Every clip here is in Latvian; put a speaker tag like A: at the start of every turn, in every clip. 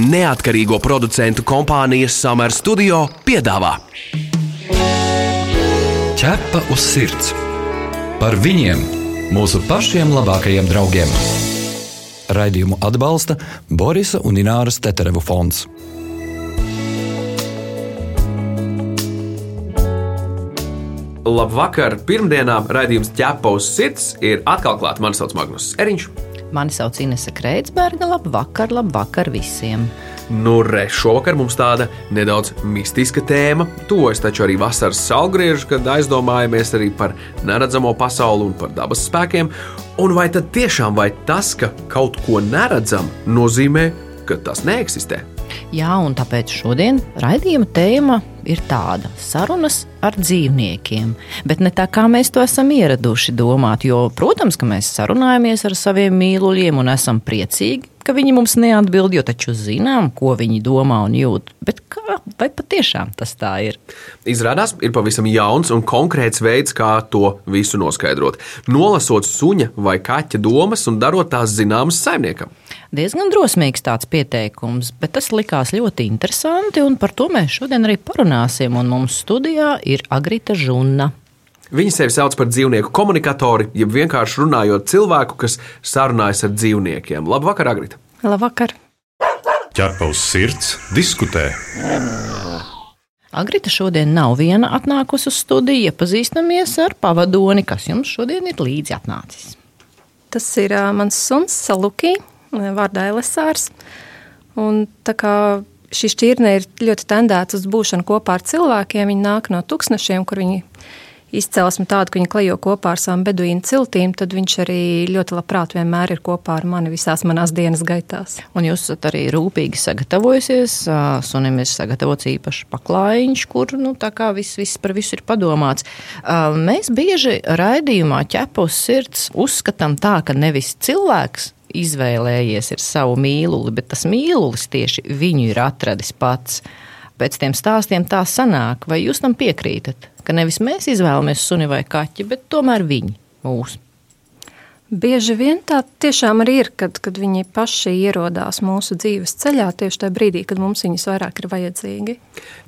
A: neatkarīgo producentu kompānijas Summer Studio piedāvā
B: Ķepa uz sirds par viņiem, mūsu pašiem labākajiem draugiem. Raidījumu atbalsta Borisa un Ināras Teterevu fonds.
A: Labvakar! Pirmdienā raidījums ķepa uz sirds ir atkal klāts. Mani sauc Magnus Eriņš.
C: Mani sauc Inese Kreitsberga. Labvakar, labvakar visiem!
A: Nu, re, šovakar mums tāda nedaudz mistiska tēma. Tuvojas taču arī vasaras saulgriežs, kad aizdomājamies arī par neredzamo pasauli un par dabas spēkiem. Un vai tad tiešām vai tas, ka kaut ko neredzam, nozīmē, ka tas neeksistē?
C: Jā, un tāpēc šodien raidījuma tēma ir tāda - sarunas ar dzīvniekiem. Bet ne tā, kā mēs to esam ieraduši domāt. Jo, protams, ka mēs sarunājamies ar saviem mīluļiem un esam priecīgi, ka viņi mums neatbild, jo taču zinām, ko viņi domā un jūt. Bet kā, vai patiešām tas tā ir?
A: Izrādās, ir pavisam jauns un konkrēts veids, kā to visu noskaidrot. Nolasot suņa vai kaķa domas un darot tās zināmas saimniekam.
C: Diezgan drosmīgs tāds pieteikums, bet tas likās ļoti interesanti, un par to mēs šodien arī parunāsim. Un mums studijā ir Agrita Žuna.
A: Viņa sevi sauc par dzīvnieku komunikatori, jeb vienkārši runājot cilvēku, kas sarunājas ar dzīvniekiem. Labvakar, Agrita!
C: Labvakar!
D: Ķerpa uz sirds, diskutē.
C: Agrita šodien nav viena atnākusi uz studiju. Iepazīstamies ar pavadoni, kas jums šodien ir līdzi atnācis.
E: Tas ir uh, mans suns, Salukī, vārdā Elesārs. Un šī šķirne ir ļoti tendēta uz būšanu kopā ar cilvēkiem, viņi nāk no tūkstošiem, kur viņi izcelsme tāda, ka viņi klejo kopā ar savām beduīnu ciltīm, tad viņš arī ļoti labprāt vienmēr ir kopā ar mani visās manās dienas gaitās.
C: Un jūs esat arī rūpīgi sagatavojusies. Sunim ir sagatavots īpašs paklājiņš, kur nu, viss, viss par visu ir padomāts. Mēs bieži raidījumā ķepus sirds uzskatām tā, ka nevis cilvēks izvēlējies savu mīluli, bet tas mīlulis tieši viņu ir atradis pats. Pēc tiem stāstiem tā sanāk, vai jūs tam piekrītat? ka nevis mēs izvēlamies suni vai kaķi, bet tomēr viņi mūs.
E: Bieži vien tā tiešām arī ir, kad, kad viņi paši ierodās mūsu dzīves ceļā tieši tajā brīdī, kad mums viņus vairāk ir vajadzīgi.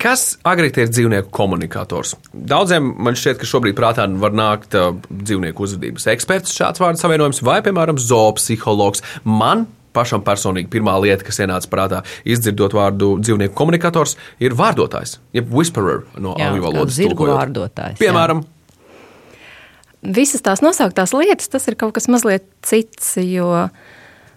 A: Kas agrāk ir dzīvnieku komunikators? Daudziem man šķiet, ka šobrīd prātā var nākt uh, dzīvnieku uzvedības eksperts, šāds vārdu savienojums, vai, piemēram, zoopsihologs. Man pašam personīgi pirmā lieta, kas ienāca prātā, izdzirdot vārdu dzīvnieku komunikators, ir vārdotājs, jeb whisperer no angļu valodas.
C: Zirgu vārdotājs.
A: Piemēram. Jā.
E: Visas tās nosauktās lietas, tas ir kaut kas mazliet cits, jo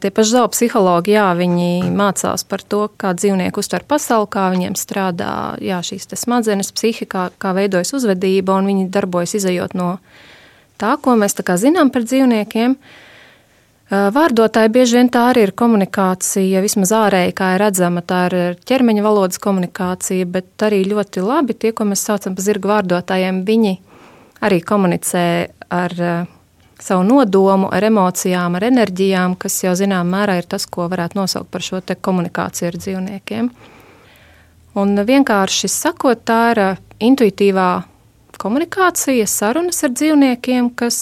E: tie paši zaudu psihologi, jā, viņi mācās par to, kā dzīvnieki uztver pasauli, kā viņiem strādā jā, šīs smadzenes, psihika, kā, kā veidojas uzvedība, un viņi darbojas izējot no tā, ko mēs tā zinām par dzīvniekiem. Vārdotāji bieži vien tā arī ir komunikācija, vismaz ārēji, kā ir redzama, tā ir ķermeņa valodas komunikācija, bet arī ļoti labi tie, ko mēs saucam par zirgu vārdotājiem, viņi arī komunicē ar savu nodomu, ar emocijām, ar enerģijām, kas jau zinām mērā ir tas, ko varētu nosaukt par šo komunikāciju ar dzīvniekiem. Un vienkārši sakot, tā ir intuitīvā komunikācija, sarunas ar dzīvniekiem, kas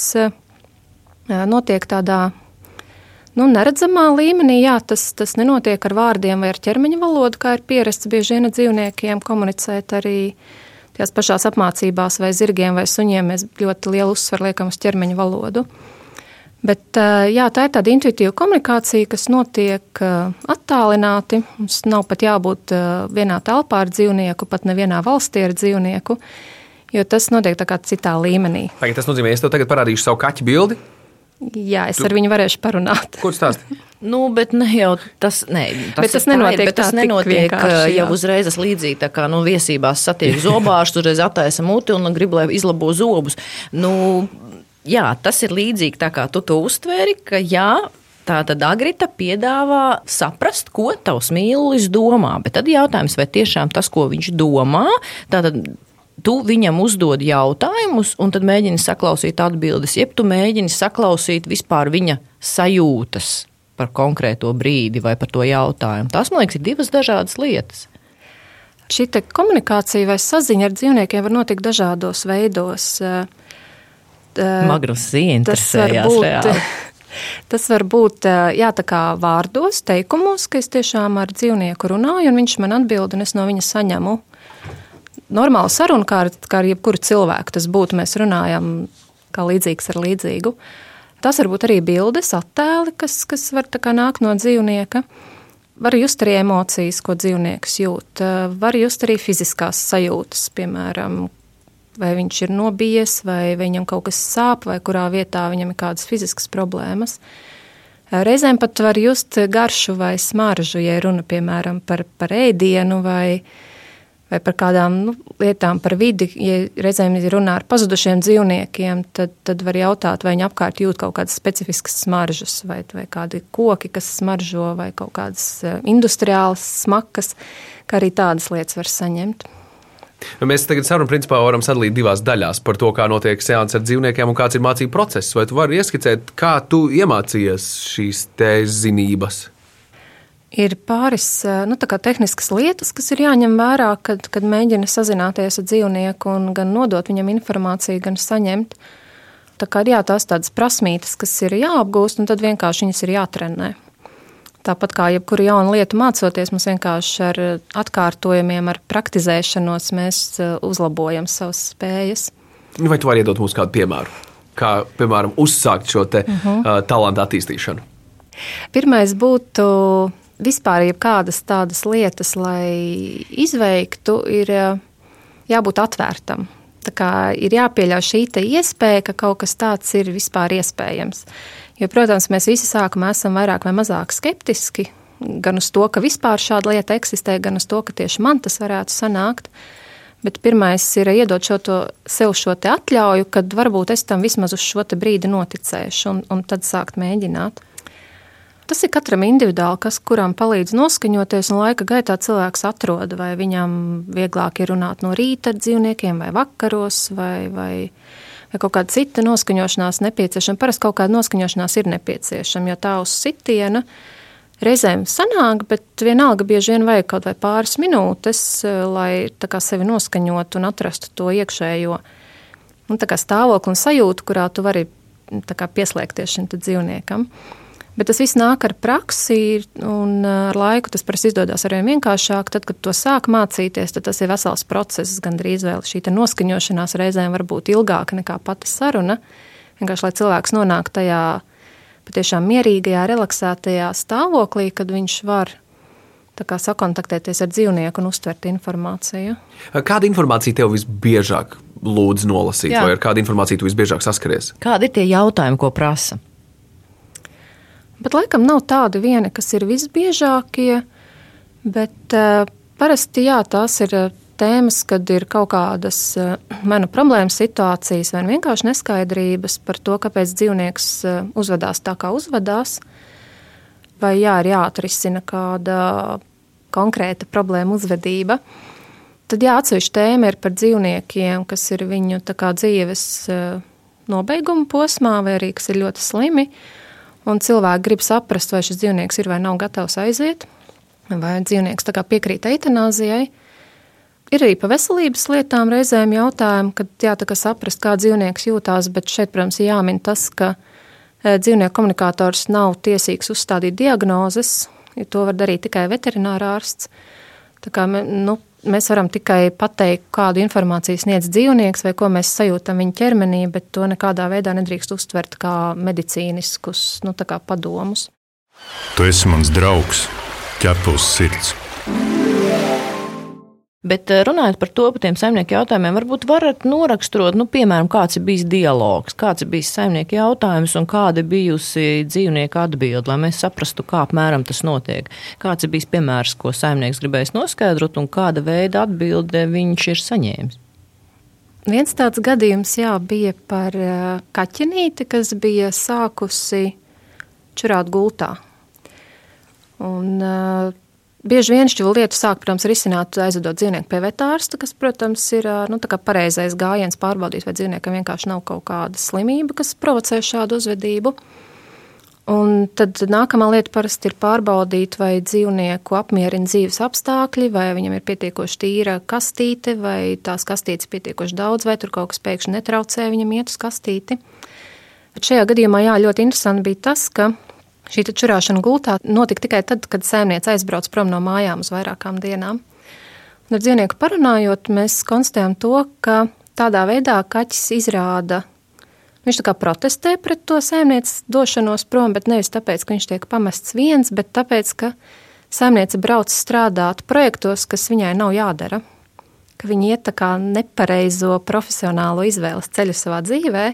E: notiek tādā Nu, neredzamā līmenī, jā, tas, tas nenotiek ar vārdiem vai ar ķermeņa valodu, kā ir pierasts bieži vien dzīvniekiem komunicēt arī tajās pašās apmācībās vai zirgiem vai suņiem. Mēs ļoti lielu uzsvaru liekam uz ķermeņa valodu. Bet jā, tā ir tāda intuitīva komunikācija, kas notiek attālināti. Mums nav pat jābūt vienā telpā ar dzīvnieku, pat nevienā valstī ar dzīvnieku, jo tas notiek tā kā citā līmenī.
A: Tagad tas nozīmē, ka es tev tagad parādīšu savu kaķu bildi.
E: Jā, es tu... ar viņu varēšu parunāt.
A: Ko tu stāsti?
C: Nu, bet ne jau tas, ne, tas,
E: bet tas nenotiek,
C: tā, bet tas nenotiek jau uzreiz līdzīgi. Tā kā nu, viesībās satiek zobārstu, uzreiz attaisa muti un grib, lai izlabo zobus. Nu, jā, tas ir līdzīgi tā kā tu to uztvēri, ka jā. Tā tad Agrita piedāvā saprast, ko tavs mīlulis domā. Bet tad jautājums, vai tiešām tas, ko viņš domā, tātad tu viņam uzdod jautājumus, un tad mēģini saklausīt atbildes, jeb tu mēģini saklausīt vispār viņa sajūtas par konkrēto brīdi vai par to jautājumu. Tas, man liekas, ir divas dažādas lietas.
E: Šī komunikācija vai saziņa ar dzīvniekiem var notikt dažādos veidos.
C: Magnus ieinteresējās.
E: Tas var būt jā, vārdos, teikumos, ka es tiešām ar dzīvnieku runāju, un viņš man atbild, un es no viņa saņemu normālu sarunu, kā ar, kā ar jebkuru cilvēku. Tas būtu, mēs runājam kā līdzīgs ar līdzīgu. Tas var būt arī bildes, attēli, kas, kas var nākt no dzīvnieka. Var just arī emocijas, ko dzīvnieks jūt. Var just arī fiziskās sajūtas, piemēram, vai viņš ir nobijies, vai viņam kaut kas sāp, vai kurā vietā viņam ir kādas fiziskas problēmas. Reizēm pat var just garšu vai smaržu, ja runa piemēram par, par ēdienu vai, vai par kādām nu, lietām, par vidi. Ja reizēm runā ar pazudušiem dzīvniekiem, tad, tad var jautāt, vai viņi apkārt jūt kaut kādas specifiskas smaržas, vai, vai kādi koki, kas smaržo, vai kaut kādas eh, industriālas smakas, kā arī tādas lietas var saņemt.
A: Nu, mēs tagad sarunu principā varam sadalīt divās daļās par to, kā notiek seanss ar dzīvniekiem un kāds ir mācību process. Vai tu vari ieskicēt, kā tu iemācījies šīs zinības?
E: Ir pāris nu, tehniskas lietas, kas ir jāņem vērā, kad, kad mēģina sazināties ar dzīvnieku un gan nodot viņam informāciju, gan saņemt. Tā kā ir jā, tās tādas prasmītas, kas ir jāapgūst, un tad vienkārši viņas ir jātrenē. Tāpat kā jebkuru jaunu lietu mācoties, mums vienkārši ar atkārtojumiem, ar praktizēšanos mēs uh, uzlabojam savas spējas.
A: Vai tu vari iedot mums kādu piemēru? Kā, piemēram, uzsākt šo te, uh -huh. uh, talantu attīstīšanu?
E: Pirmais būtu vispār jebkādas tādas lietas, lai izveiktu, ir uh, jābūt atvērtam. Tā kā ir jāpieļauj šī iespēja, ka kaut kas tāds ir vispār iespējams. Jo, protams, mēs visi sākumā esam vairāk vai mazāk skeptiski gan uz to, ka vispār šāda lieta eksistē, gan uz to, ka tieši man tas varētu sanākt. Bet pirmais ir iedot šo to, sev šo atļauju, kad varbūt es tam vismaz uz šo brīdi noticēšu, un, un tad sākt mēģināt. Tas ir katram individuāli, kas kuram palīdz noskaņoties, un laika gaitā cilvēks atrod, vai viņam vieglāk ir runāt no rīta ar dzīvniekiem, vai vakaros, vai, vai vai kaut kāda cita noskaņošanās nepieciešama. Parasti kaut kāda noskaņošanās ir nepieciešama, jo tā uz sitiena reizēm sanāk, bet vienalga bieži vien vajag kaut vai pāris minūtes, eh, lai sevi noskaņotu un atrastu to iekšējo nu, stāvokli un sajūtu, kurā tu vari pieslēgties šim dzīvniekam. Bet tas viss nāk ar praksi, un uh, ar laiku tas prasa izdodas arvien vienkāršāk. Tad, kad to sāk mācīties, tad tas ir vesels process. Gan drīz vēl šī noskaņošanās reizēm var būt ilgāka nekā pati saruna. Vienkārši lai cilvēks nonāk tajā patiešām mierīgajā, relaksētajā stāvoklī, kad viņš var kā, sakontaktēties ar dzīvnieku un uztvert informāciju.
A: Kāda informācija tev visbiežāk lūdz nolasīt, Jā. vai ar kādu informāciju tu visbiežāk saskaries?
C: Kādi ir tie jautājumi, ko prasa?
E: Bet laikam nav tādi vieni, kas ir visbiežākie, bet uh, parasti jā, tās ir eh, tēmas, kad ir kaut kādas uh, manu problēmas situācijas vai vienkārši neskaidrības par to, kāpēc dzīvnieks uh, uzvedās tā, kā uzvedās, vai jā, ir jāatrisina kāda konkrēta problēma uzvedība. Tad jā, atsevišķa tēma ir par dzīvniekiem, kas ir viņu kā, dzīves nobeiguma posmā, vai arī kas ir ļoti slimi. Uh, Un cilvēki grib saprast, vai šis dzīvnieks ir vai nav gatavs aiziet, vai dzīvnieks piekrīt eitanāzijai. Ir arī par veselības lietām reizēm jautājumi, kad jā, saprast, kā dzīvnieks jūtās, bet šeit, protams, ir jāmin tas, ka e, dzīvnieku komunikators nav tiesīgs uzstādīt diagnozes, jo to var darīt tikai veterinārārsts. Tā kā, nu, mēs varam tikai pateikt, kādu informāciju sniedz dzīvnieks vai ko mēs sajūtam viņa ķermenī, bet to nekādā veidā nedrīkst uztvert kā medicīniskus nu, kā padomus.
D: Tu esi mans draugs, ķepus sirds.
C: Bet eh, runājot par to, par tiem saimnieku jautājumiem, varbūt varat noraksturot, nu, piemēram, kāds ir bijis dialogs, kāds ir bijis saimnieku jautājums un kāda bijusi dzīvnieku atbilde, lai mēs saprastu, kā apmēram tas notiek. Kāds ir bijis piemērs, ko saimnieks gribējis noskaidrot un kāda veida atbilde viņš ir saņēmis.
E: Viens tāds gadījums jā, bija par eh, kaķenīti, kas bija sākusi čurāt gultā. Un, uh, Bieži vien šo lietu sāk, protams, risināt, aizvedot dzīvnieku pie vetārsta, kas, protams, ir nu, pareizais gājiens pārbaudīt, vai dzīvniekam vienkārši nav kaut kāda slimība, kas provocē šādu uzvedību. Un tad nākamā lieta parasti ir pārbaudīt, vai dzīvnieku apmierina dzīves apstākļi, vai viņam ir pietiekoši tīra kastīte, vai tās kastītes pietiekoši daudz, vai tur kaut kas pēkšņi netraucē viņam iet uz kastīti. Bet šajā gadījumā jā, ļoti interesanti bija tas, ka šī čurāšana gultā notika tikai tad, kad saimniece aizbrauc prom no mājām uz vairākām dienām. Un ar dzīvnieku parunājot, mēs konstatējam to, ka tādā veidā kaķis izrāda. Viņš tā kā protestē pret to saimnieces došanos prom, bet nevis tāpēc, ka viņš tiek pamests viens, bet tāpēc, ka saimniece brauc strādāt projektos, kas viņai nav jādara ka viņi iet tā kā nepareizo profesionālo izvēles ceļu savā dzīvē,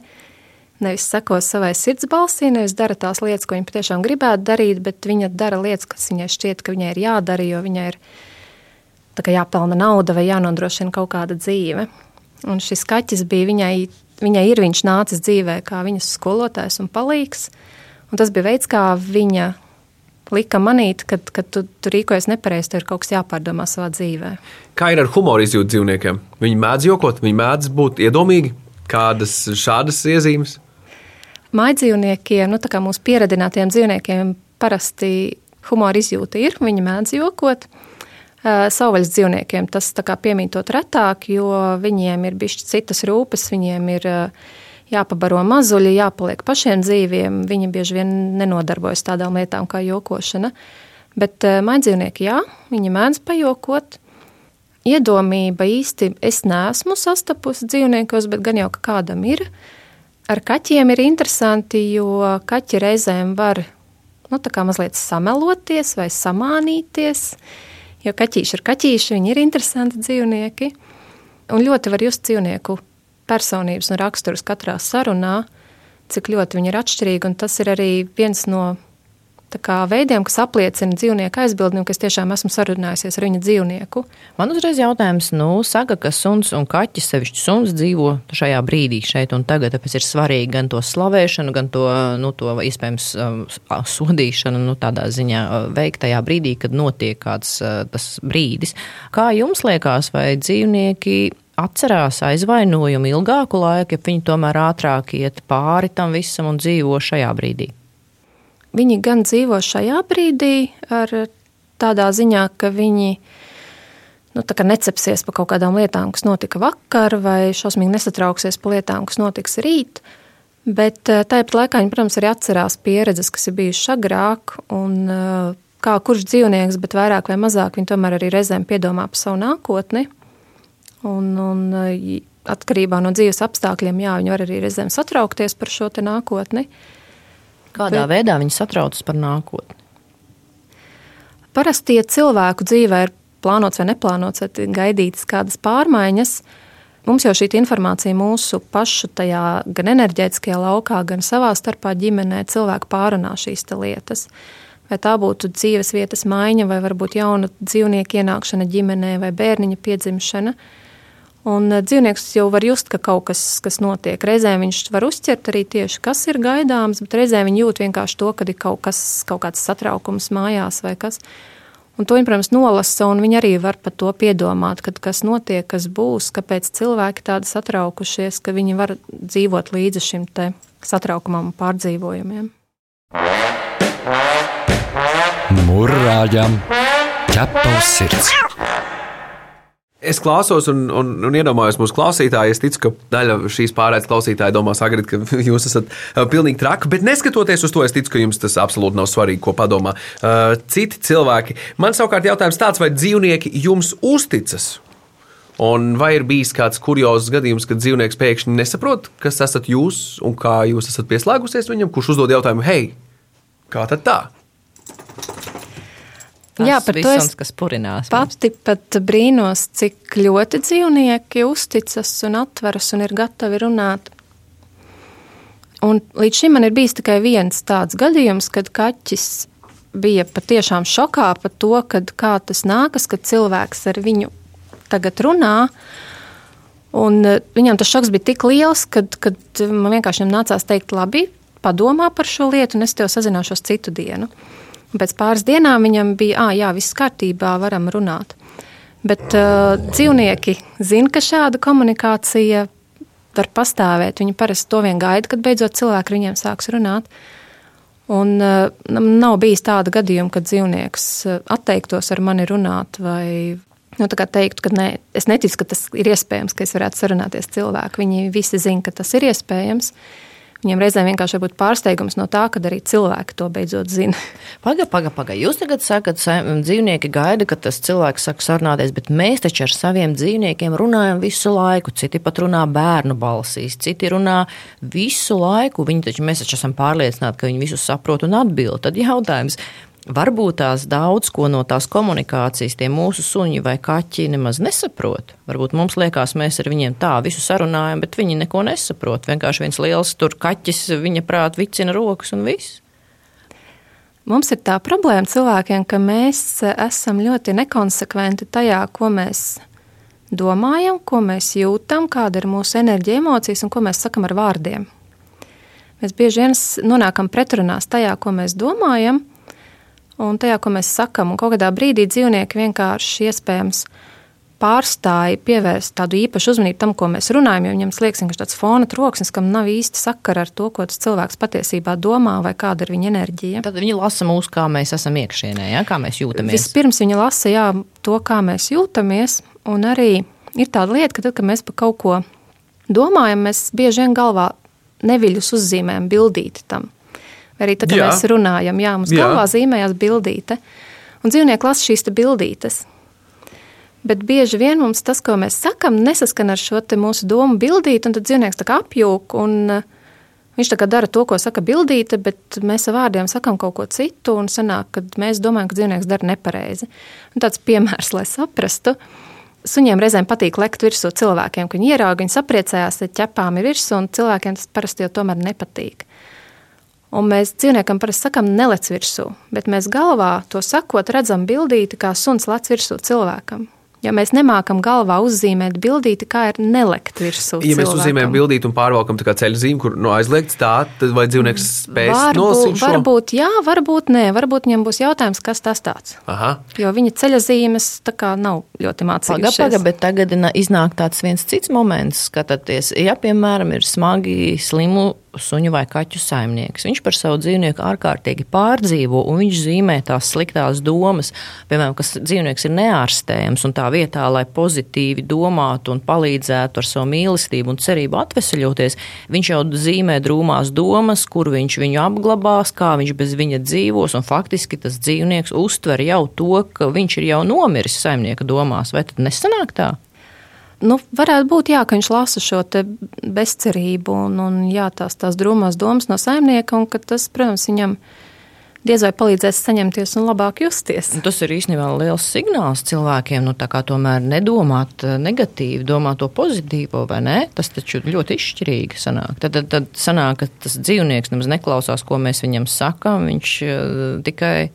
E: nevis seko savai sirds balsī, nevis dara tās lietas, ko viņa patiešām gribētu darīt, bet viņa dara lietas, kas viņai šķiet, ka viņai ir jādara, jo viņai ir jāpelna nauda vai jānodrošina kaut kāda dzīve. Un šis kaķis bija viņai, viņai ir viņš nācis dzīvē kā viņas skolotājs un palīgs, un tas bija veids, kā viņa lika manīt, ka, ka tu, tu rīkojies nepareizi, tev ir kaut kas jāpārdomā savā dzīvē.
A: Kā ir ar humoru izjūtu dzīvniekiem? Viņi mēdz jokot, viņi mēdz būt iedomīgi. Kādas šādas iezīmes?
E: Mājdzīvniekiem, nu, tā kā mūsu pieradinātiem dzīvniekiem, parasti humora izjūta ir, viņi mēdz jokot. Savvaļas dzīvniekiem tas piemītot retāk, jo viņiem ir bijušas citas rūpes, viņiem ir uh, jāpabaro mazuļi, jāpaliek pašiem dzīviem. Viņi bieži vien nenodarbojas tādām lietām kā jokošana. Bet uh, maidzīvnieki, jā, viņi mēdz pajokot. Iedomība īsti es neesmu sastapusi dzīvniekos, bet gan jau kādam ir. Ar kaķiem ir interesanti, jo kaķi reizēm var nu, mazliet sameloties vai samānīties. Jo kaķīši ir kaķīši, viņi ir interesanti dzīvnieki. Un ļoti var just dzīvnieku personības un raksturus katrā sarunā, cik ļoti viņi ir atšķirīgi. Tas ir arī viens no veidiem, kas apliecina dzīvnieku aizbildni, ka es tiešām esmu sarunājusies ar viņa dzīvnieku.
C: Man uzreiz jautājums, nu, saka, ka suns un kaķis, sevišķi suns, dzīvo šajā brīdī, šeit un tagad. Tāpēc ir svarīgi gan to slavēšanu, gan to, nu, to iespējams um, sodīšanu, nu, tādā ziņā uh, veikt tajā brīdī, kad notiek kāds uh, tas brīdis. Kā jums liekas, vai dzīvnieki atcerās aizvainojumu ilgāku laiku, ja viņi tomēr ātrāk iet pāri tam visam un dzīvo šajā brīdī?
E: Viņi gan dzīvo šajā brīdī ar tādā ziņā, ka viņi nu, necepsies par kaut kādām lietām, kas notika vakar, vai šausmīgi nesatrauksies par lietām, kas notiks rīt. Bet eh, tāpat laikā viņi, protams, arī atcerās pieredzes, kas ir bijušas agrāk, un eh, kā kurš dzīvnieks, bet vairāk vai mazāk viņi tomēr arī reizēm piedomā par savu nākotni. Un, un eh, atkarībā no dzīves apstākļiem, jā, viņi var arī reizēm satraukties par šo nākotni.
C: Kādā Bet, veidā viņi satraucas par nākotni?
E: Parasti, ja cilvēku dzīvē ir plānots vai neplānots, vai gaidītas kādas pārmaiņas, mums jau šī informācija mūsu pašu tajā gan enerģētiskajā laukā, gan savā starpā ģimenē cilvēki pārunā šīs lietas. Vai tā būtu dzīves vietas maiņa, vai varbūt jauna dzīvnieka ienākšana ģimenē, vai bērniņa piedzimšana. Uh, Un eh, dzīvnieks jau var just, ka kaut kas, kas notiek. Reizēm viņš var uzķert arī tieši, kas ir gaidāms, bet reizēm viņi jūt vienkārši to, ka ir kaut, kas, kaut kāds satraukums mājās vai kas. Un to viņi, protams, nolasa, un viņi arī var par to piedomāt, kad kas notiek, kas būs, kāpēc cilvēki tādi satraukušies, ka viņi var dzīvot līdzi šim satraukumam un pārdzīvojumiem.
B: Mūrāģam ķepa uz sirds!
A: Es klausos un, un, un iedomājos mūsu klausītāju. Es ticu, ka daļa šīs pārējās klausītāja domā, Agri, ka jūs esat uh, pilnīgi traki. Bet neskatoties uz to, es ticu, ka jums tas absolūti nav svarīgi, ko padomā uh, citi cilvēki. Man savukārt jautājums tāds, vai dzīvnieki jums uzticas? Un vai ir bijis kāds kurjos gadījums, kad dzīvnieks pēkšņi nesaprot, kas esat jūs un kā jūs esat pieslēgusies viņam, kurš uzdod jautājumu, hei, kā tad tā?
C: Tas Jā, par to es kas purinās.
E: Pati pat brīnos, cik ļoti dzīvnieki uzticas un atveras un ir gatavi runāt. Un līdz šim man ir bijis tikai viens tāds gadījums, kad kaķis bija patiešām šokā par to, kad, kā tas nākas, kad cilvēks ar viņu tagad runā. Un e, viņam tas šoks bija tik liels, kad, kad man vienkārši nācās teikt, labi, padomā par šo lietu, un es tev sazināšos citu dienu. Un pēc pāris dienām viņam bija, ah, jā, viss kārtībā, varam runāt. Bet uh, dzīvnieki zina, ka šāda komunikācija var pastāvēt. Viņi parasti to vien gaida, kad beidzot cilvēki ar viņiem sāks runāt. Un uh, nav bijis tāda gadījuma, kad dzīvnieks uh, atteiktos ar mani runāt vai nu, teiktu, ka ne, es neticu, ka tas ir iespējams, ka es varētu sarunāties cilvēku. Viņi visi zina, ka tas ir iespējams. Viņiem reizēm vienkārši ir pārsteigums no tā, ka arī cilvēki to beidzot zina.
C: Pagaid, pagaid, pagaid. Jūs tagad sakat, ka dzīvnieki gaida, ka tas cilvēks saka sarunāties, bet mēs taču ar saviem dzīvniekiem runājam visu laiku. Citi pat runā bērnu balsīs, citi runā visu laiku. Viņi taču mēs taču esam pārliecināti, ka viņi visu saprot un atbild. Tad jautājums, Varbūt tās daudz ko no tās komunikācijas tie mūsu suņi vai kaķi nemaz nesaprot. Varbūt mums liekas, mēs ar viņiem tā visu sarunājam, bet viņi neko nesaprot. Vienkārši viens liels tur kaķis, viņa prāt, vicina rokas un viss.
E: Mums ir tā problēma cilvēkiem, ka mēs esam ļoti nekonsekventi tajā, ko mēs domājam, ko mēs jūtam, kāda ir mūsu enerģija, emocijas un ko mēs sakam ar vārdiem. Mēs bieži vien nonākam pretrunās tajā, ko mēs domājam, un tajā, ko mēs sakam. Un kaut kādā brīdī dzīvnieki vienkārši iespējams pārstāja pievērst tādu īpašu uzmanību tam, ko mēs runājam, jo viņam liekas, ka tāds fona troksnis, kam nav īsti sakara ar to, ko tas cilvēks patiesībā domā vai kāda ir viņa enerģija.
C: Tad viņi lasa mūs, kā mēs esam iekšienē, ja? kā mēs jūtamies.
E: Vispirms viņi lasa jā, to, kā mēs jūtamies, un arī ir tāda lieta, ka tad, kad mēs par kaut ko domājam, mēs bieži vien galvā neviļus uzzīmējam bildīti tam. Arī tad, kad jā. mēs runājam, jā, mums jā. galvā zīmējās bildīte, un dzīvnieki lasa šīs bildītes. Bet bieži vien mums tas, ko mēs sakām, nesaskan ar šo mūsu domu bildīti, un tad dzīvnieks tā kā apjūk, un uh, viņš tā kā dara to, ko saka bildīte, bet mēs ar vārdiem sakām kaut ko citu, un sanāk, ka mēs domājam, ka dzīvnieks dara nepareizi. Un tāds piemērs, lai saprastu, Suņiem reizēm patīk lekt virsū cilvēkiem, kad viņi ieraudzīja, viņi sapriecājās, ka ķepām ir virsū, un cilvēkiem tas parasti jau tomēr nepatīk. Un mēs dzīvniekam parasti sakām, nelec virsū, bet mēs galvā to sakot, redzam bildīti, kā suns lec virsū cilvēkam. Ja mēs nemākam galvā uzzīmēt bildīti, kā ir nelekt virsū.
A: Ja cilvēkam. mēs uzzīmējam bildīti un pārvalkam tā kā ceļu zīmi, kur no nu, aizliegts tā, tad vai dzīvnieks spēs varbūt, nolasīt šo?
E: Varbūt jā, varbūt nē, varbūt viņam būs jautājums, kas tas tāds. Aha. Jo viņa ceļa zīmes tā kā nav ļoti mācīgas.
C: Paga, paga, bet tagad iznāk tāds viens cits moments, skatāties, ja piemēram ir smagi slimu suņu vai kaķu saimnieks. Viņš par savu dzīvnieku ārkārtīgi pārdzīvo, un viņš zīmē tās sliktās domas, piemēram, kas dzīvnieks ir neārstējams, un tā vietā, lai pozitīvi domātu un palīdzētu ar savu mīlestību un cerību atvesaļoties, viņš jau zīmē drūmās domas, kur viņš viņu apglabās, kā viņš bez viņa dzīvos, un faktiski tas dzīvnieks uztver jau to, ka viņš ir jau nomiris saimnieka domās. Vai tad nesanāk tā?
E: Nu, varētu būt, jā, ka viņš lasa šo bezcerību un, un jā, tās, tās drūmās domas no saimnieka, un tas, protams, viņam diez vai palīdzēs saņemties un labāk justies.
C: Tas ir īstenībā liels signāls cilvēkiem, nu, tā kā tomēr nedomāt eh, negatīvi, domāt to pozitīvo, vai ne? Tas taču ļoti izšķirīgi sanāk. Tad, tad, tad sanāk, ka tas dzīvnieks nemaz neklausās, ko mēs viņam sakām, viņš uh, tikai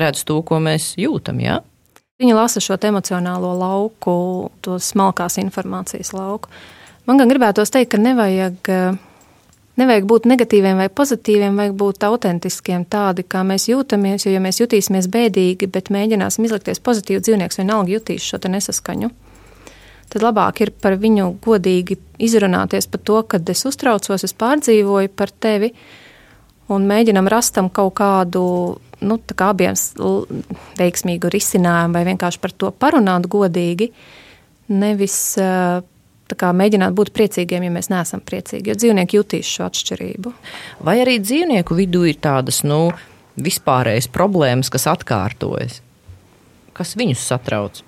C: redz to, ko mēs jūtam? Ja?
E: Viņi lasa šo emocionālo lauku, to smalkās informācijas lauku. Man gan gribētos teikt, ka nevajag, nevajag būt negatīviem vai pozitīviem, vajag būt autentiskiem, tādi, kā mēs jūtamies. Jo, ja mēs jutīsimies bēdīgi, bet mēģināsim izlikties pozitīvi, dzīvnieks vienalga jutīs šo nesaskaņu. Tad labāk ir par viņu godīgi izrunāties par to, kad es uztraucos, es pārdzīvoju par tevi un mēģinam rastam kaut kādu nu, abiem veiksmīgu risinājumu, vai vienkārši par to parunāt godīgi, nevis kā, mēģināt būt priecīgiem, ja mēs neesam priecīgi. Jo dzīvnieki jutīs šo atšķirību.
C: Vai arī dzīvnieku vidū ir tādas nu, vispārējas problēmas, kas atkārtojas? Kas viņus satrauc?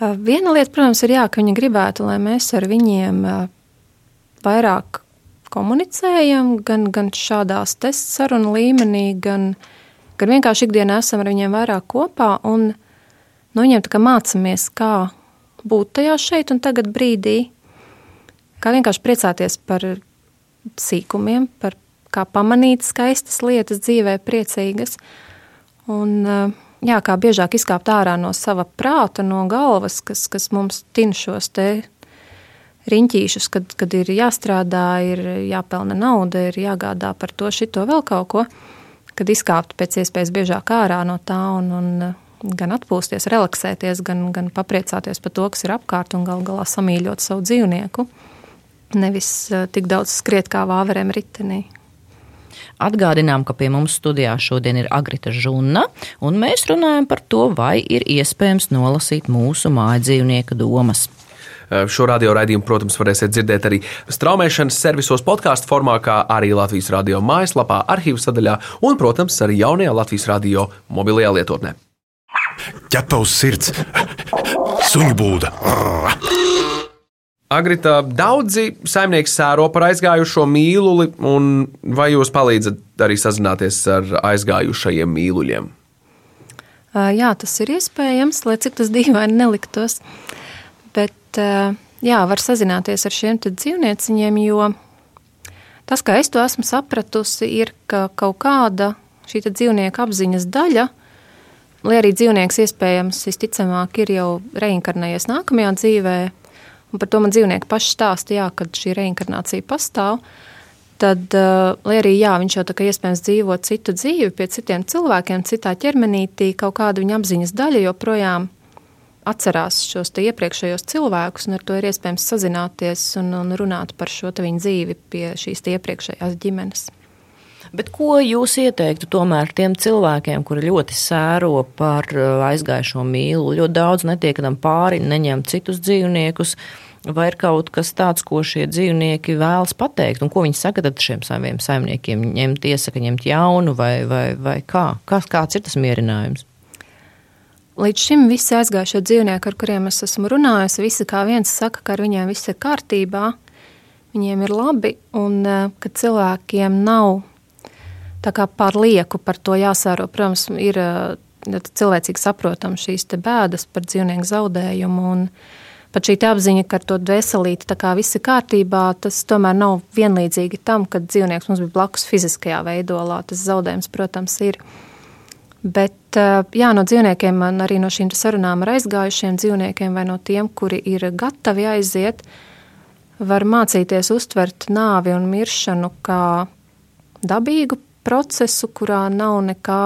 E: Viena lieta, protams, ir jā, ka viņi gribētu, lai mēs ar viņiem vairāk komunicējam, gan, gan šādās sarunu līmenī, gan, gan vienkārši ikdienā esam ar viņiem vairāk kopā un no nu, viņiem mācāmies, kā būt tajā šeit un tagad brīdī, kā vienkārši priecāties par sīkumiem, par kā pamanīt skaistas lietas dzīvē, priecīgas. Un, jā, kā biežāk izkāpt ārā no sava prāta, no galvas, kas, kas mums tin šos te riņķīšus, kad, kad ir jāstrādā, ir jāpelna nauda, ir jāgādā par to, šito vēl kaut ko, kad izkāpt pēc iespējas biežāk ārā no tā un, un gan atpūsties, relaksēties, gan, gan papriecāties par to, kas ir apkārt un gal galā samīļot savu dzīvnieku. Nevis eh, tik daudz skriet kā vāverēm ritenī.
C: Atgādinām, ka pie mums studijā šodien ir Agrita Žuna, un mēs runājam par to, vai ir iespējams nolasīt mūsu mājdzīvnieka domas.
A: Šo radio raidījumu, protams, varēsiet dzirdēt arī straumēšanas servisos podkāstu formā, kā arī Latvijas radio mājaslapā, arhīvu sadaļā un, protams, arī jaunajā Latvijas radio mobilajā lietotnē.
D: Ķepa uz sirds, suņu būda.
A: Agrita, daudzi saimnieki sēro par aizgājušo mīluli, un vai jūs palīdzat arī sazināties ar aizgājušajiem mīluļiem?
E: Jā, tas ir iespējams, lai cik tas dīvaini neliktos. Bet jā, var sazināties ar šiem dzīvnieciņiem, jo tas, kā es to esmu sapratusi, ir, ka kaut kāda šī dzīvnieka apziņas daļa, lai arī dzīvnieks iespējams visticamāk ir jau reinkarnējies nākamajā dzīvēm, Un par to man dzīvnieki paši stāsta, jā, kad šī reinkarnācija pastāv. Tad, uh, lai arī jā, viņš jau tā kā iespējams dzīvo citu dzīvi pie citiem cilvēkiem, citā ķermenītī, kaut kāda viņa apziņas daļa joprojām atcerās šos iepriekšējos cilvēkus, un ar to ir iespējams sazināties un, un runāt par šo viņa dzīvi pie šīs iepriekšējās ģimenes.
C: Bet ko jūs ieteiktu tomēr tiem cilvēkiem, kuri ļoti sēro par uh, aizgājušo mīlu, ļoti daudz netiek tam pāri, neņem citus dzīvniekus? Vai ir kaut kas tāds, ko šie dzīvnieki vēlas pateikt, un ko viņi saka šiem saviem saimniekiem? Ņemt iesaka, ņemt jaunu, vai, vai, vai kā? kā? Kāds ir tas mierinājums?
E: Līdz šim visi aizgājušie dzīvnieki, ar kuriem es esmu runājis, visi kā viens saka, ka ar viņiem viss ir kārtībā, viņiem ir labi, un uh, ka cilvēkiem nav tā kā par lieku par to jāsāro. Protams, ir cilvēcīgi saprotama šīs bēdas par dzīvnieku zaudējumu. Un pat šī apziņa, ka ar to dvēselīti tā kā viss ir kārtībā, tas tomēr nav vienlīdzīgi tam, kad dzīvnieks mums bija blakus fiziskajā veidolā. Tas zaudējums, protams, ir. Bet jā, no dzīvniekiem, arī no šīm sarunām ar aizgājušiem dzīvniekiem, vai no tiem, kuri ir gatavi aiziet, var mācīties uztvert nāvi un miršanu kā dabīgu procesu, kurā nav nekā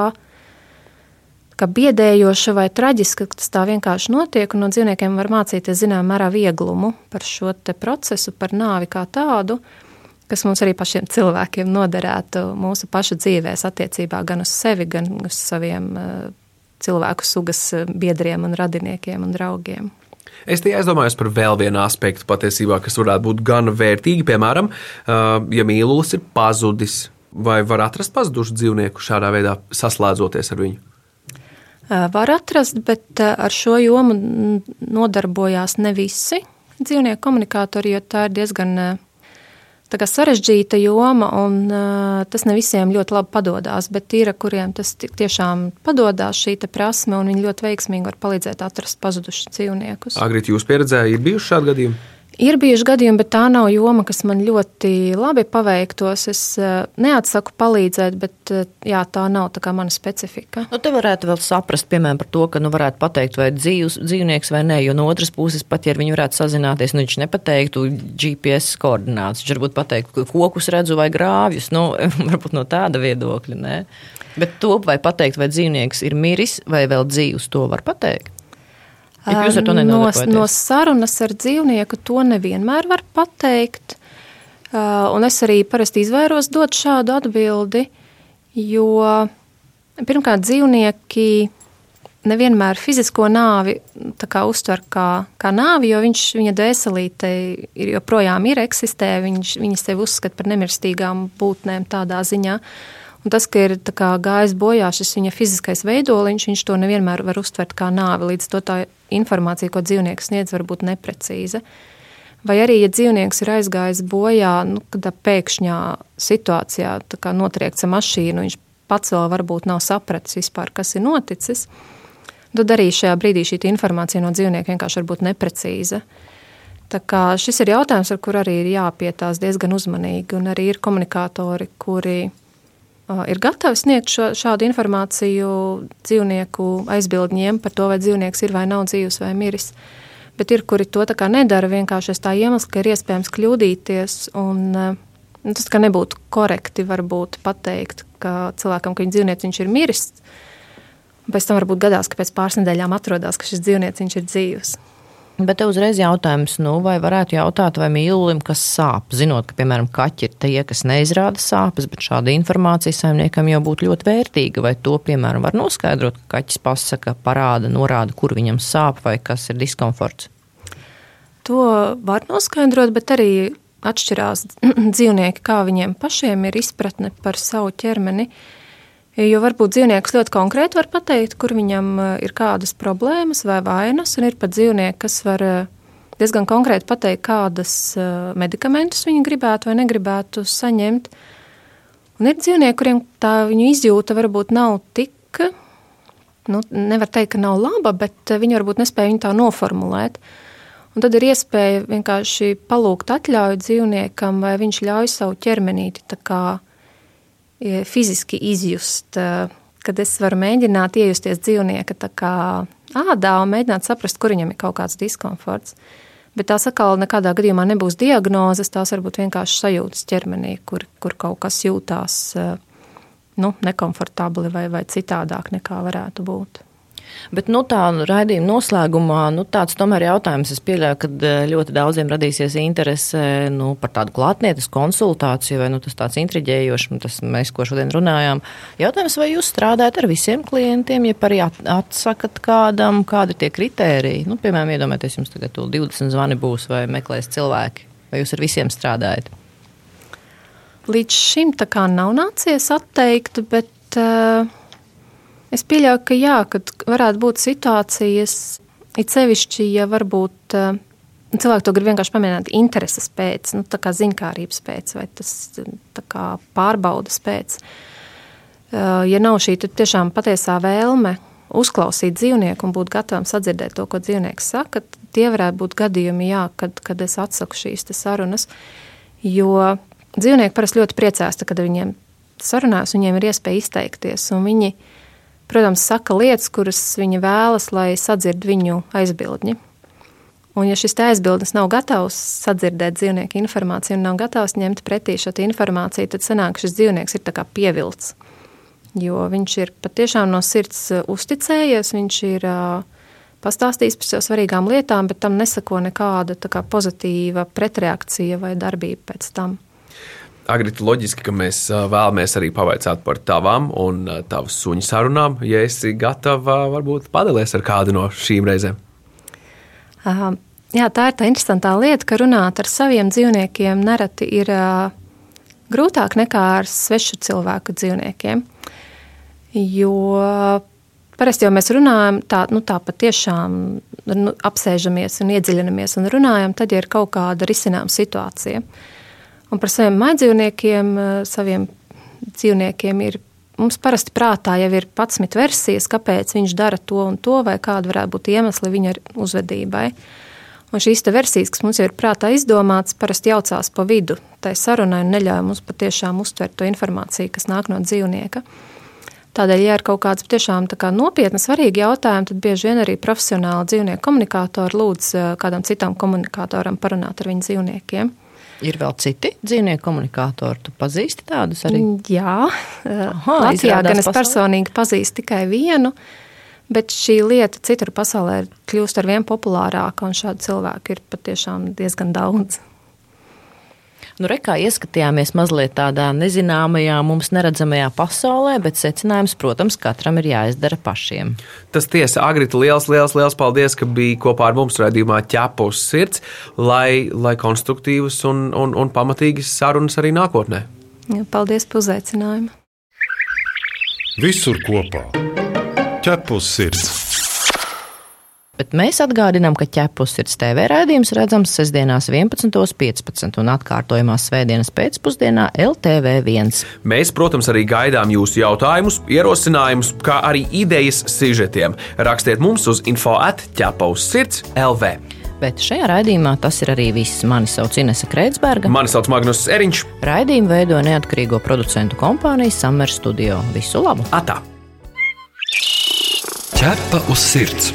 E: kā biedējoša vai traģiska, ka tas tā vienkārši notiek. No dzīvniekiem var mācīties zināmā mērā vieglumu par šo procesu, par nāvi kā tādu, kas mums arī pašiem cilvēkiem noderētu mūsu pašu dzīvēs, attiecībā gan uz sevi, gan uz saviem uh, cilvēku sugas eh, biedriem un radiniekiem un draugiem.
A: Es tikai aizdomājos par vēl vienu aspektu patiesībā, kas varētu būt gan vērtīgi. Piemēram, uh, ja mīlulis ir pazudis, Vai var atrast pazudušu dzīvnieku šādā veidā, saslēdzoties ar viņu?
E: Var atrast, bet ar šo jomu nodarbojās ne visi dzīvnieku komunikātori, jo tā ir diezgan tā sarežģīta joma, un tas ne visiem ļoti labi padodas. Bet ir, kuriem tas tiešām padodas šī prasme, un viņi ļoti veiksmīgi var palīdzēt atrast pazudušus dzīvniekus.
A: Agrīt jūs pieredzējāt, ir bijuši šādi gadījumi?
E: Ir bijuši gadījumi, bet tā nav joma, kas man ļoti labi paveiktos. Es uh, neatsaku palīdzēt, bet uh, jā, tā nav tā mana specifika.
C: Nu, te varētu vēl saprast, piemēram, par to, ka nu, varētu pateikt, vai dzīvs, dzīvnieks vai nē, jo no otras puses, pat ja viņi varētu sazināties, nu, viņš nepateiktu GPS koordinātus. Viņš varbūt pateiktu, kokus redzu vai grāvjus, nu, varbūt no tāda viedokļa. Nē. Bet to vai pateikt, vai dzīvnieks ir miris vai vēl dzīvs, to var pateikt.
E: No, no sarunas ar dzīvnieku to nevienmēr var pateikt. Un es arī parasti izvairos dot šādu atbildi, jo pirmkārt dzīvnieki nevienmēr fizisko nāvi kā, uztver kā, kā nāvi, jo viņš, viņa dvēselīte ir, joprojām ir eksistē, viņš, viņa sevi uzskata par nemirstīgām būtnēm tādā ziņā. Uh, Un tas, ka ir kā, gājis bojā šis viņa fiziskais veidoliņš, viņš to nevienmēr var uztvert kā nāvi. Līdz to tā informācija, ko dzīvnieks sniedz, var būt neprecīza. Vai arī, ja dzīvnieks ir aizgājis bojā, nu, kad pēkšņā situācijā notriekta mašīna, viņš pats vēl varbūt nav sapratis vispār, kas ir noticis, tad arī šajā brīdī šī informācija no dzīvnieka vienkārši var būt neprecīza. Tā kā šis ir jautājums, ar kur arī ir jāpietās diezgan uzmanīgi, un arī ir komunikātori, kuri ir gatavi sniegt šo, šādu informāciju dzīvnieku aizbildņiem par to, vai dzīvnieks ir vai nav dzīvs vai miris. Bet ir, kuri to nedara vienkārši tā iemesla, ka ir iespējams kļūdīties. Un, nu, tas nebūtu korekti varbūt pateikt, ka cilvēkam, ka viņa dzīvnieks ir miris, pēc tam varbūt gadās, ka pēc pāris nedēļām atrodas, ka šis dzīvnieks ir dzīvs.
C: Bet te uzreiz jautājums, nu, vai varētu jautāt, vai mīlulim, kas sāp, zinot, ka, piemēram, kaķi ir tie, kas neizrāda sāpes, bet šāda informācija saimniekam jau būtu ļoti vērtīga, vai to, piemēram, var noskaidrot, ka kaķis pasaka, parāda, norāda, kur viņam sāp vai kas ir diskomforts?
E: To var noskaidrot, bet arī atšķirās dzīvnieki, kā viņiem pašiem ir izpratne par savu ķermeni. Jo varbūt dzīvnieks ļoti konkrēti var pateikt, kur viņam eh, ir kādas problēmas vai vainas, un ir pat dzīvnieki, kas var eh, diezgan konkrēti pateikt, kādas eh, medikamentus viņi gribētu vai negribētu saņemt. Un ir dzīvnieki, kuriem tā viņu izjūta varbūt nav tik, nu, nevar teikt, ka nav laba, bet viņi varbūt nespēja viņu tā noformulēt. Un tad ir iespēja vienkārši palūgt atļauju dzīvniekam, vai viņš ļauj savu ķermenīti kā, e, fiziski izjust. E, kad es varu mēģināt iejusties dzīvnieka ādā un mēģināt saprast, kur viņam ir kaut kāds diskomforts. Bet tās atkal nekādā gadījumā nebūs diagnozes, tās varbūt vienkārši sajūtas ķermenī, kur, kur kaut kas jūtās e, nu, nekomfortabli vai, vai citādāk nekā varētu būt.
C: Bet nu, tā raidījuma noslēgumā nu, tāds tomēr jautājums. Es pieļauju, ka eh, ļoti daudziem radīsies interese nu, par tādu klātnietes konsultāciju, vai nu, tas tāds intriģējošs, nu, tas mēs, ko šodien runājām. Jautājums, vai jūs strādājat ar visiem klientiem, ja arī atsakat kādam, kādi ir tie kritēriji? Nu, piemēram, iedomājieties, jums tagad 20 zvani būs vai meklēs cilvēki, vai jūs ar visiem strādājat?
E: Līdz šim tā kā nav nācies atteikt, bet uh, Es pieļauju, ka jā, kad varētu būt situācijas, it sevišķi, ja varbūt uh, cilvēki to grib vienkārši pamēģināt intereses pēc, nu, tā kā ziņkārības pēc, vai tas kā pārbaudas pēc. Uh, ja nav šī tiešām patiesā vēlme uzklausīt dzīvnieku un būt gatavam sadzirdēt to, ko dzīvnieks saka, tie varētu būt gadījumi, jā, kad, kad es atsaku šīs sarunas. Jo dzīvnieki parasti ļoti priecās, kad viņiem sarunās, viņiem ir iespēja izteikties. Viņi protams, saka lietas, kuras viņi vēlas, lai sadzird viņu aizbildņi. Un, ja šis aizbildnis nav gatavs sadzirdēt dzīvnieku informāciju un nav gatavs ņemt pretī šo informāciju, tad sanāk, šis dzīvnieks ir pievilcis. Jo viņš ir patiešām no sirds uh, uzticējies, viņš ir uh, pastāstījis par sev svarīgām lietām, bet tam nesako nekāda kā, pozitīva pretreakcija vai darbība pēc tam.
A: Agrita, loģiski, ka mēs vēlamies arī pavaicāt par tavām un tavu suņu sarunām. Ja esi gatava, varbūt padalies ar kādu no šīm reizēm.
E: Uh, jā, tā ir tā interesantā lieta, ka runāt ar saviem dzīvniekiem nereti ir uh, grūtāk nekā ar svešu cilvēku dzīvniekiem. Jo parasti jau mēs runājam tā, nu, tā patiešām nu, apsēžamies un iedziļinamies un runājam, tad, ja ir kaut kāda risinājuma situācija. Uh, Un par saviem maidzīvniekiem, eh, saviem dzīvniekiem ir. Mums parasti prātā jau ir pats versijas, kāpēc viņš dara to un to, vai kāda varētu būt iemesli viņa uzvedībai. Un šīs versijas, kas mums jau ir prātā izdomātas, parasti jaucās pa vidu tai sarunai un neļauj mums patiešām uztvert to informāciju, kas nāk no dzīvnieka. Tādēļ, ja ir kaut kāds tiešām kā nopietni svarīgi jautājumi, tad bieži vien arī profesionāli dzīvnieku komunikātori lūdz eh, kādam citam komunikātoram parunāt ar viņu dzīvniekiem.
C: Ir vēl citi dzīvnieku komunikātori. Tu pazīsti tādus arī?
E: Mm, jā, Aha, Latvijā gan es pasaulē? personīgi pazīstu tikai vienu, bet šī lieta citur pasaulē kļūst ar vien populārāka, un šādu cilvēku ir patiešām diezgan daudz.
C: Nu, rekā ieskatījāmies mazliet tādā nezināmajā, mums neredzamajā pasaulē, bet secinājums, protams, katram ir jāizdara pašiem.
A: Tas tiesa, Agrita, liels, liels, liels paldies, ka biji kopā ar mums raidījumā ķepus sirds, lai, lai konstruktīvas un, un, un pamatīgas sarunas arī nākotnē.
E: Paldies par uzaicinājumu!
D: Visur kopā - ķepus sirds!
C: Bet mēs atgādinām, ka ķepus ir TV raidījums redzams sestdienās 11.15 un atkārtojumā svētdienas pēcpusdienā LTV1.
A: Mēs, protams, arī gaidām jūsu jautājumus, ierosinājumus, kā arī idejas sižetiem. Rakstiet mums uz info atķepaus sirds LV.
C: Bet šajā raidījumā tas ir arī viss. Mani sauc Inese Kreitsberga.
A: Mani sauc Magnus Eriņš.
C: Raidījumu veido neatkarīgo producentu kompānija Summer Studio. Visu labu!
A: Atā!
B: Ķepa uz sirds!